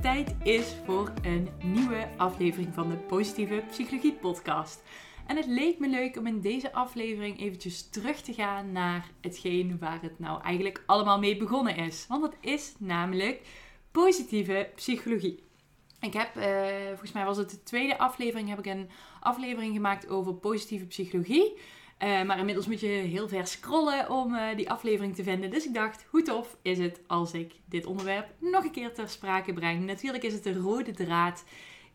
tijd is voor een nieuwe aflevering van de Positieve Psychologie Podcast. En het leek me leuk om in deze aflevering eventjes terug te gaan naar hetgeen waar het nou eigenlijk allemaal mee begonnen is. Want het is namelijk positieve psychologie. Ik heb, uh, volgens mij was het de tweede aflevering, heb ik een aflevering gemaakt over positieve psychologie. Uh, maar inmiddels moet je heel ver scrollen om uh, die aflevering te vinden. Dus ik dacht, hoe tof is het als ik dit onderwerp nog een keer ter sprake breng. Natuurlijk is het de rode draad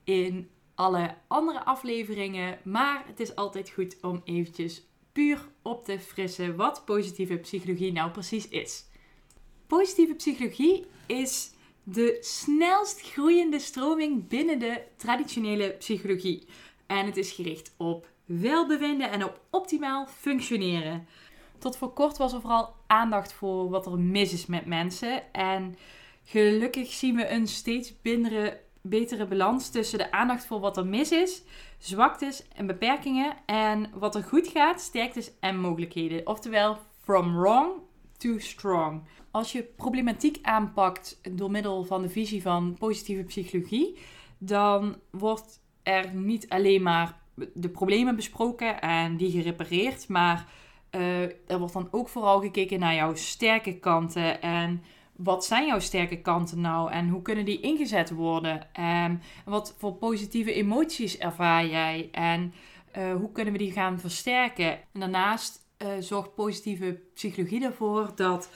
in alle andere afleveringen. Maar het is altijd goed om eventjes puur op te frissen wat positieve psychologie nou precies is. Positieve psychologie is de snelst groeiende stroming binnen de traditionele psychologie. En het is gericht op welbevinden en op optimaal functioneren. Tot voor kort was er vooral aandacht voor wat er mis is met mensen. En gelukkig zien we een steeds bindere, betere balans tussen de aandacht voor wat er mis is, zwaktes en beperkingen. En wat er goed gaat, sterktes en mogelijkheden. Oftewel, from wrong to strong. Als je problematiek aanpakt door middel van de visie van positieve psychologie, dan wordt er niet alleen maar de problemen besproken en die gerepareerd. Maar uh, er wordt dan ook vooral gekeken naar jouw sterke kanten. En wat zijn jouw sterke kanten nou? En hoe kunnen die ingezet worden? En wat voor positieve emoties ervaar jij? En uh, hoe kunnen we die gaan versterken? En daarnaast uh, zorgt positieve psychologie ervoor dat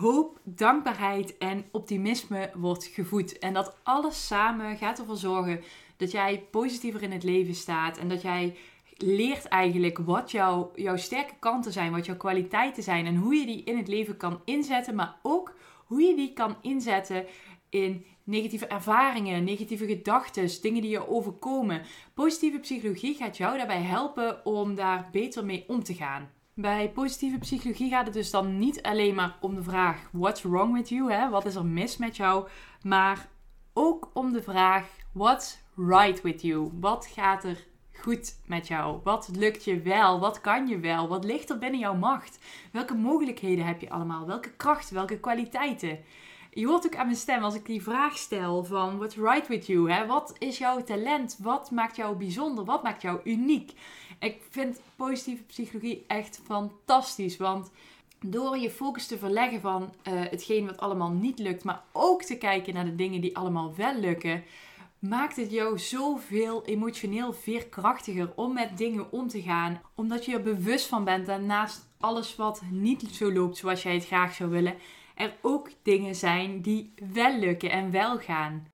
hoop, dankbaarheid en optimisme wordt gevoed. En dat alles samen gaat ervoor zorgen dat jij positiever in het leven staat en dat jij leert eigenlijk wat jouw, jouw sterke kanten zijn, wat jouw kwaliteiten zijn en hoe je die in het leven kan inzetten, maar ook hoe je die kan inzetten in negatieve ervaringen, negatieve gedachten, dingen die je overkomen. Positieve psychologie gaat jou daarbij helpen om daar beter mee om te gaan. Bij positieve psychologie gaat het dus dan niet alleen maar om de vraag: what's wrong with you? Hè? Wat is er mis met jou? Maar ook om de vraag: what's right with you? Wat gaat er goed met jou? Wat lukt je wel? Wat kan je wel? Wat ligt er binnen jouw macht? Welke mogelijkheden heb je allemaal? Welke krachten? Welke kwaliteiten? Je hoort ook aan mijn stem als ik die vraag stel van what's right with you? Hè? Wat is jouw talent? Wat maakt jou bijzonder? Wat maakt jou uniek? Ik vind positieve psychologie echt fantastisch, want door je focus te verleggen van uh, hetgeen wat allemaal niet lukt, maar ook te kijken naar de dingen die allemaal wel lukken, maakt het jou zoveel emotioneel veerkrachtiger om met dingen om te gaan. Omdat je er bewust van bent dat naast alles wat niet zo loopt zoals jij het graag zou willen, er ook dingen zijn die wel lukken en wel gaan.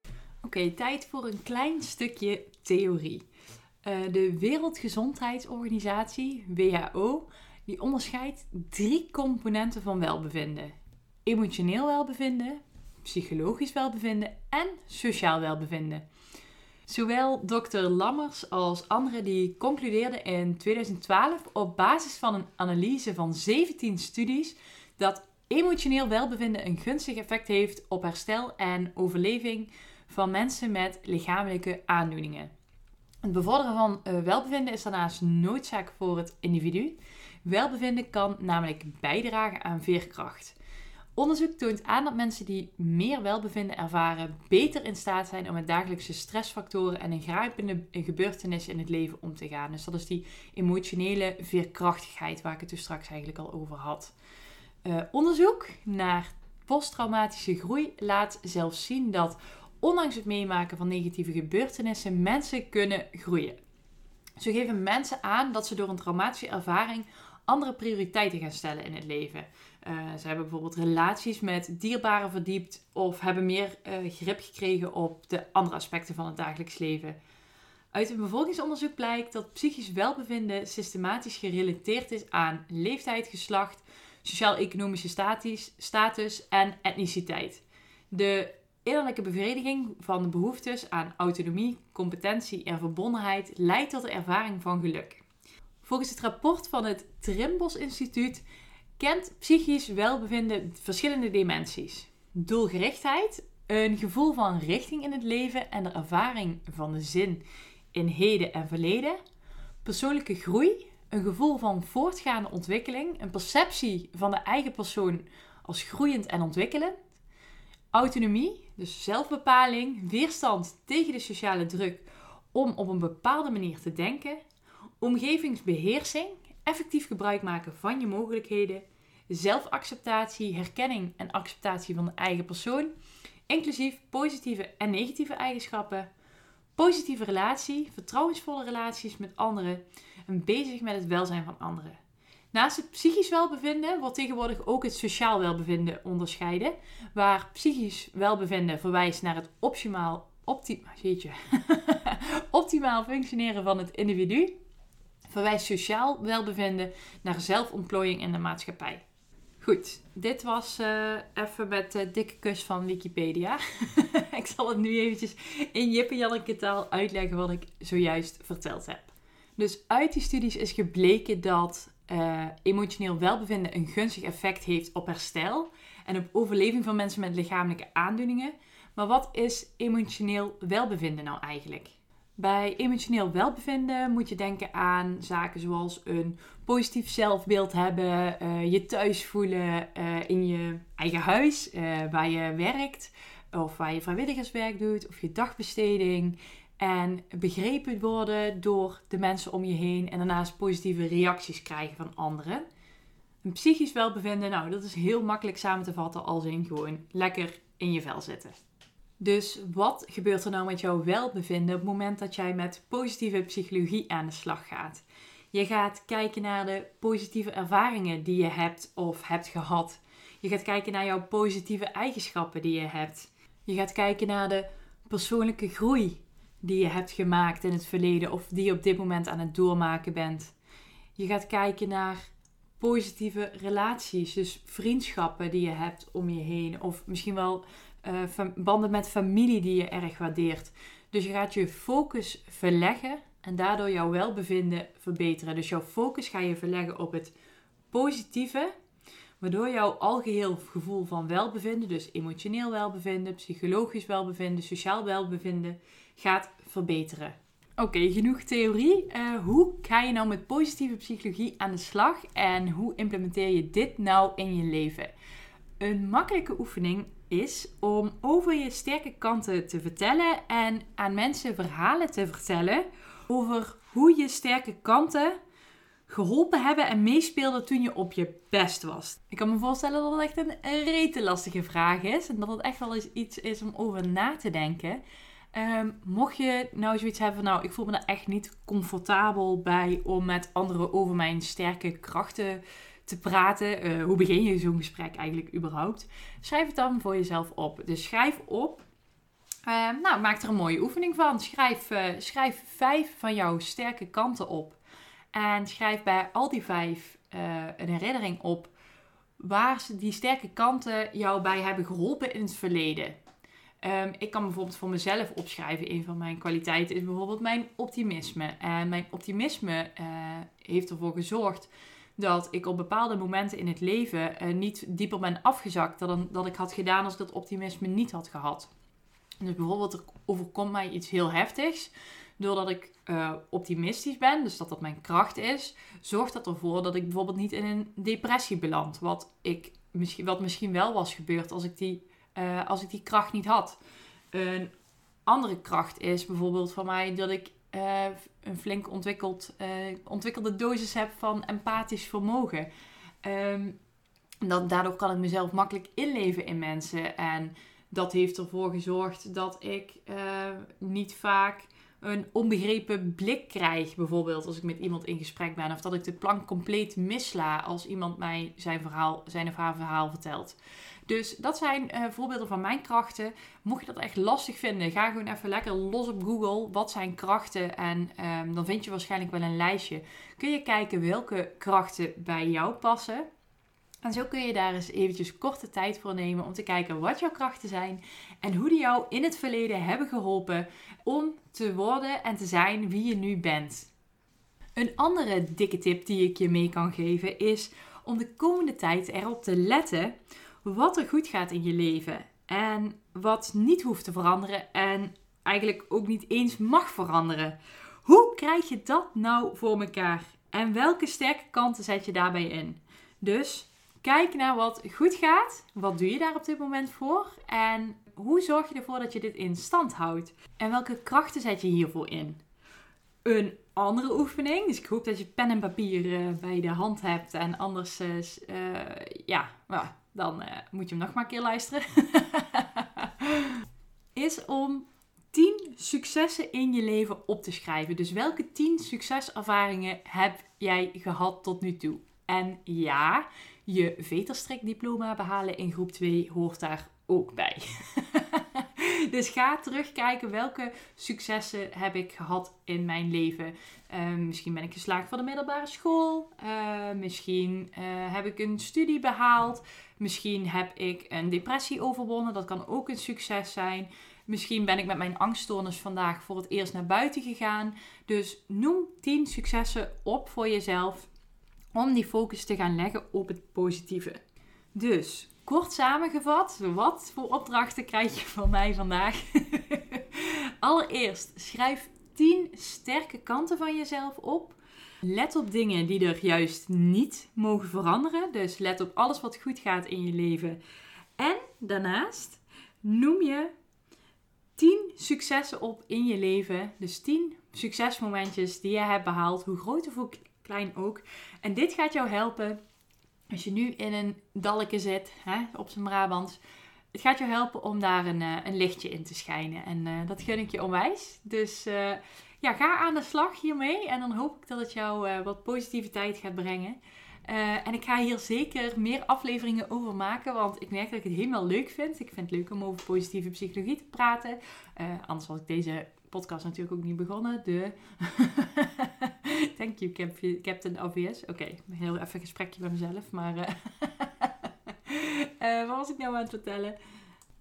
Oké, tijd voor een klein stukje theorie. Uh, de Wereldgezondheidsorganisatie, WHO, die onderscheidt drie componenten van welbevinden: emotioneel welbevinden, psychologisch welbevinden en sociaal welbevinden. Zowel dokter Lammers als anderen die concludeerden in 2012 op basis van een analyse van 17 studies dat emotioneel welbevinden een gunstig effect heeft op herstel en overleving van mensen met lichamelijke aandoeningen. Het bevorderen van uh, welbevinden is daarnaast noodzaak voor het individu. Welbevinden kan namelijk bijdragen aan veerkracht. Onderzoek toont aan dat mensen die meer welbevinden ervaren, beter in staat zijn om met dagelijkse stressfactoren en ingrijpende gebeurtenissen in het leven om te gaan. Dus dat is die emotionele veerkrachtigheid waar ik het dus straks eigenlijk al over had. Uh, onderzoek naar posttraumatische groei laat zelfs zien dat ondanks het meemaken van negatieve gebeurtenissen mensen kunnen groeien. Zo geven mensen aan dat ze door een traumatische ervaring andere prioriteiten gaan stellen in het leven. Uh, ze hebben bijvoorbeeld relaties met dierbaren verdiept of hebben meer uh, grip gekregen op de andere aspecten van het dagelijks leven. Uit een bevolkingsonderzoek blijkt dat psychisch welbevinden systematisch gerelateerd is aan leeftijd, geslacht, sociaal-economische status en etniciteit. De Innerlijke bevrediging van de behoeftes aan autonomie, competentie en verbondenheid leidt tot de ervaring van geluk. Volgens het rapport van het Trimbos Instituut kent psychisch welbevinden verschillende dimensies. Doelgerichtheid, een gevoel van richting in het leven en de ervaring van de zin in heden en verleden. Persoonlijke groei, een gevoel van voortgaande ontwikkeling, een perceptie van de eigen persoon als groeiend en ontwikkelend. Autonomie, dus zelfbepaling, weerstand tegen de sociale druk om op een bepaalde manier te denken. Omgevingsbeheersing, effectief gebruik maken van je mogelijkheden. Zelfacceptatie, herkenning en acceptatie van de eigen persoon, inclusief positieve en negatieve eigenschappen. Positieve relatie, vertrouwensvolle relaties met anderen bezig met het welzijn van anderen. Naast het psychisch welbevinden wordt tegenwoordig ook het sociaal welbevinden onderscheiden, waar psychisch welbevinden verwijst naar het optimaal, opti optimaal functioneren van het individu, verwijst sociaal welbevinden naar zelfontplooiing in de maatschappij. Goed, dit was uh, even met de dikke kus van Wikipedia. ik zal het nu eventjes in Jip Janneke taal uitleggen wat ik zojuist verteld heb. Dus uit die studies is gebleken dat uh, emotioneel welbevinden een gunstig effect heeft op herstel en op overleving van mensen met lichamelijke aandoeningen. Maar wat is emotioneel welbevinden nou eigenlijk? Bij emotioneel welbevinden moet je denken aan zaken zoals een positief zelfbeeld hebben, uh, je thuis voelen uh, in je eigen huis, waar je werkt, of waar je vrijwilligerswerk doet, of je dagbesteding, en begrepen worden door de mensen om je heen en daarnaast positieve reacties krijgen van anderen. Een psychisch welbevinden, nou, dat is heel makkelijk samen te vatten als in gewoon lekker in je vel zitten. Dus wat gebeurt er nou met jouw welbevinden op het moment dat jij met positieve psychologie aan de slag gaat? Je gaat kijken naar de positieve ervaringen die je hebt of hebt gehad. Je gaat kijken naar jouw positieve eigenschappen die je hebt. Je gaat kijken naar de persoonlijke groei die je hebt gemaakt in het verleden of die je op dit moment aan het doormaken bent. Je gaat kijken naar positieve relaties, dus vriendschappen die je hebt om je heen, of misschien wel uh, banden met familie die je erg waardeert. Dus je gaat je focus verleggen en daardoor jouw welbevinden verbeteren. Dus jouw focus ga je verleggen op het positieve, waardoor jouw algeheel gevoel van welbevinden, dus emotioneel welbevinden, psychologisch welbevinden, sociaal welbevinden, gaat verbeteren. Oké, genoeg theorie. Uh, hoe ga je nou met positieve psychologie aan de slag en hoe implementeer je dit nou in je leven? Een makkelijke oefening is om over je sterke kanten te vertellen en aan mensen verhalen te vertellen over hoe je sterke kanten geholpen hebben en meespeelden toen je op je best was. Ik kan me voorstellen dat het echt een rete lastige vraag is en dat het echt wel eens iets is om over na te denken. Um, mocht je nou zoiets hebben van, nou, ik voel me er echt niet comfortabel bij om met anderen over mijn sterke krachten te praten. Uh, hoe begin je zo'n gesprek eigenlijk überhaupt? Schrijf het dan voor jezelf op. Dus schrijf op. Uh, nou, maak er een mooie oefening van. Schrijf, uh, schrijf vijf van jouw sterke kanten op. En schrijf bij al die vijf eh, een herinnering op waar die sterke kanten jou bij hebben geholpen in het verleden. Um, ik kan bijvoorbeeld voor mezelf opschrijven. Een van mijn kwaliteiten is bijvoorbeeld mijn optimisme. En mijn optimisme uh, heeft ervoor gezorgd dat ik op bepaalde momenten in het leven uh, niet dieper ben afgezakt dan dat ik had gedaan als ik dat optimisme niet had gehad. Dus bijvoorbeeld er overkomt mij iets heel heftigs. Doordat ik uh, optimistisch ben, dus dat dat mijn kracht is, zorgt dat ervoor dat ik bijvoorbeeld niet in een depressie beland. Wat, ik, misschien, wat misschien wel was gebeurd als ik die uh, als ik die kracht niet had. Een andere kracht is bijvoorbeeld van mij dat ik uh, een flink ontwikkeld, uh, ontwikkelde dosis heb van empathisch vermogen. Dat, daardoor kan ik mezelf makkelijk inleven in mensen. En dat heeft ervoor gezorgd dat ik niet vaak een onbegrepen blik krijg, bijvoorbeeld als ik met iemand in gesprek ben. Of dat ik de plank compleet misla als iemand mij zijn, verhaal, zijn of haar verhaal vertelt. Dus dat zijn uh, voorbeelden van mijn krachten. Mocht je dat echt lastig vinden, ga gewoon even lekker los op Google. Wat zijn krachten? En um, dan vind je waarschijnlijk wel een lijstje. Kun je kijken welke krachten bij jou passen. En zo kun je daar eens eventjes korte tijd voor nemen om te kijken wat jouw krachten zijn en hoe die jou in het verleden hebben geholpen om te worden en te zijn wie je nu bent. Een andere dikke tip die ik je mee kan geven is om de komende tijd erop te letten wat er goed gaat in je leven en wat niet hoeft te veranderen en eigenlijk ook niet eens mag veranderen. Hoe krijg je dat nou voor elkaar? En welke sterke kanten zet je daarbij in? Dus kijk naar wat goed gaat. Wat doe je daar op dit moment voor? En hoe zorg je ervoor dat je dit in stand houdt? En welke krachten zet je hiervoor in? Een andere oefening. Dus ik hoop dat je pen en papier uh, bij de hand hebt. En anders, uh, uh, ja, nou, dan moet je hem nog maar een keer luisteren. is om 10 successen in je leven op te schrijven. Dus welke 10 succeservaringen heb jij gehad tot nu toe? En ja, je veterstrikdiploma behalen in groep 2 hoort daar ook bij. dus ga terugkijken welke successen heb ik gehad in mijn leven. Uh, misschien ben ik geslaagd van de middelbare school. Uh, misschien uh, heb ik een studie behaald. Misschien heb ik een depressie overwonnen. Dat kan ook een succes zijn. Misschien ben ik met mijn angststoornis vandaag voor het eerst naar buiten gegaan. Dus noem 10 successen op voor jezelf om die focus te gaan leggen op het positieve. Dus kort samengevat, wat voor opdrachten krijg je van mij vandaag? Allereerst, schrijf 10 sterke kanten van jezelf op. Let op dingen die er juist niet mogen veranderen. Dus let op alles wat goed gaat in je leven. En daarnaast noem je 10 successen op in je leven. Dus 10 succesmomentjes die je hebt behaald, hoe groot of hoe klein ook. En dit gaat jou helpen als je nu in een dalke zit, hè, op zijn Brabants. Het gaat jou helpen om daar een, uh, een lichtje in te schijnen. En uh, dat gun ik je onwijs. Dus uh, ja, ga aan de slag hiermee. En dan hoop ik dat het jou wat positiviteit gaat brengen. Uh, en ik ga hier zeker meer afleveringen over maken, want ik merk dat ik het helemaal leuk vind. Ik vind het leuk om over positieve psychologie te praten. Uh, anders was ik deze podcast natuurlijk ook niet begonnen. De... Thank you, Captain AVS. Oké, heel even een gesprekje met mezelf, maar... Uh, wat was ik nou aan het vertellen?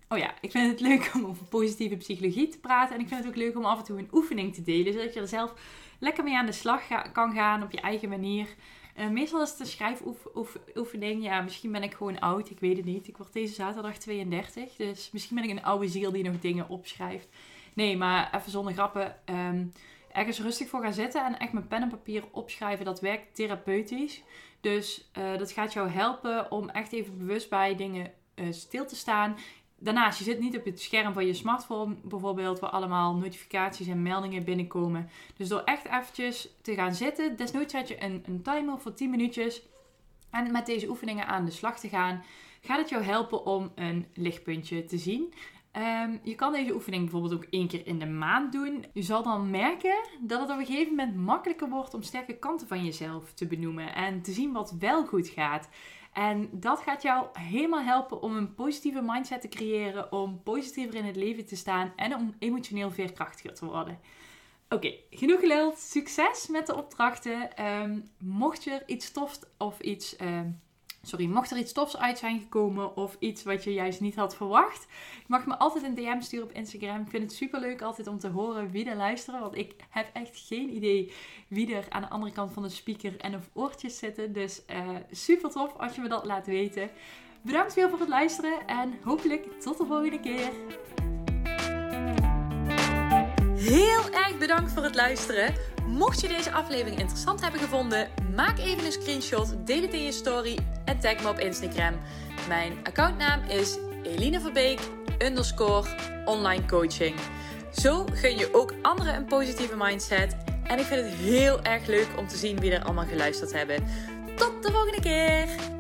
Oh ja, ik vind het leuk om over positieve psychologie te praten. En ik vind het ook leuk om af en toe een oefening te delen, zodat je er zelf lekker mee aan de slag kan gaan op je eigen manier. Uh, meestal is het een schrijfoefening. Ja, misschien ben ik gewoon oud. Ik weet het niet. Ik word deze zaterdag 32. Dus misschien ben ik een oude ziel die nog dingen opschrijft. Nee, maar even zonder grappen. Um, ergens rustig voor gaan zitten en echt met pen en papier opschrijven. Dat werkt therapeutisch. Dus uh, dat gaat jou helpen om echt even bewust bij dingen uh, stil te staan. Daarnaast, je zit niet op het scherm van je smartphone bijvoorbeeld, waar allemaal notificaties en meldingen binnenkomen. Dus door echt eventjes te gaan zitten, desnoods zet je een, een timer voor 10 minuutjes en met deze oefeningen aan de slag te gaan, gaat het jou helpen om een lichtpuntje te zien. Um, je kan deze oefening bijvoorbeeld ook één keer in de maand doen. Je zal dan merken dat het op een gegeven moment makkelijker wordt om sterke kanten van jezelf te benoemen en te zien wat wel goed gaat. En dat gaat jou helemaal helpen om een positieve mindset te creëren, om positiever in het leven te staan en om emotioneel veerkrachtiger te worden. Oké, genoeg geluld. Succes met de opdrachten. Um, mocht je er iets tofs of iets. Um, sorry, mocht er iets tofs uit zijn gekomen of iets wat je juist niet had verwacht, je mag me altijd een DM sturen op Instagram. Ik vind het super leuk altijd om te horen wie er luisteren, want ik heb echt geen idee wie er aan de andere kant van de speaker en of oortjes zitten. Dus uh, super tof als je me dat laat weten. Bedankt weer voor het luisteren en hopelijk tot de volgende keer. Heel erg bedankt voor het luisteren. Mocht je deze aflevering interessant hebben gevonden, maak even een screenshot, deel het in je story en tag me op Instagram. Mijn accountnaam is Eline Verbeek underscore online coaching. Zo gun je ook anderen een positieve mindset. En ik vind het heel erg leuk om te zien wie er allemaal geluisterd hebben. Tot de volgende keer!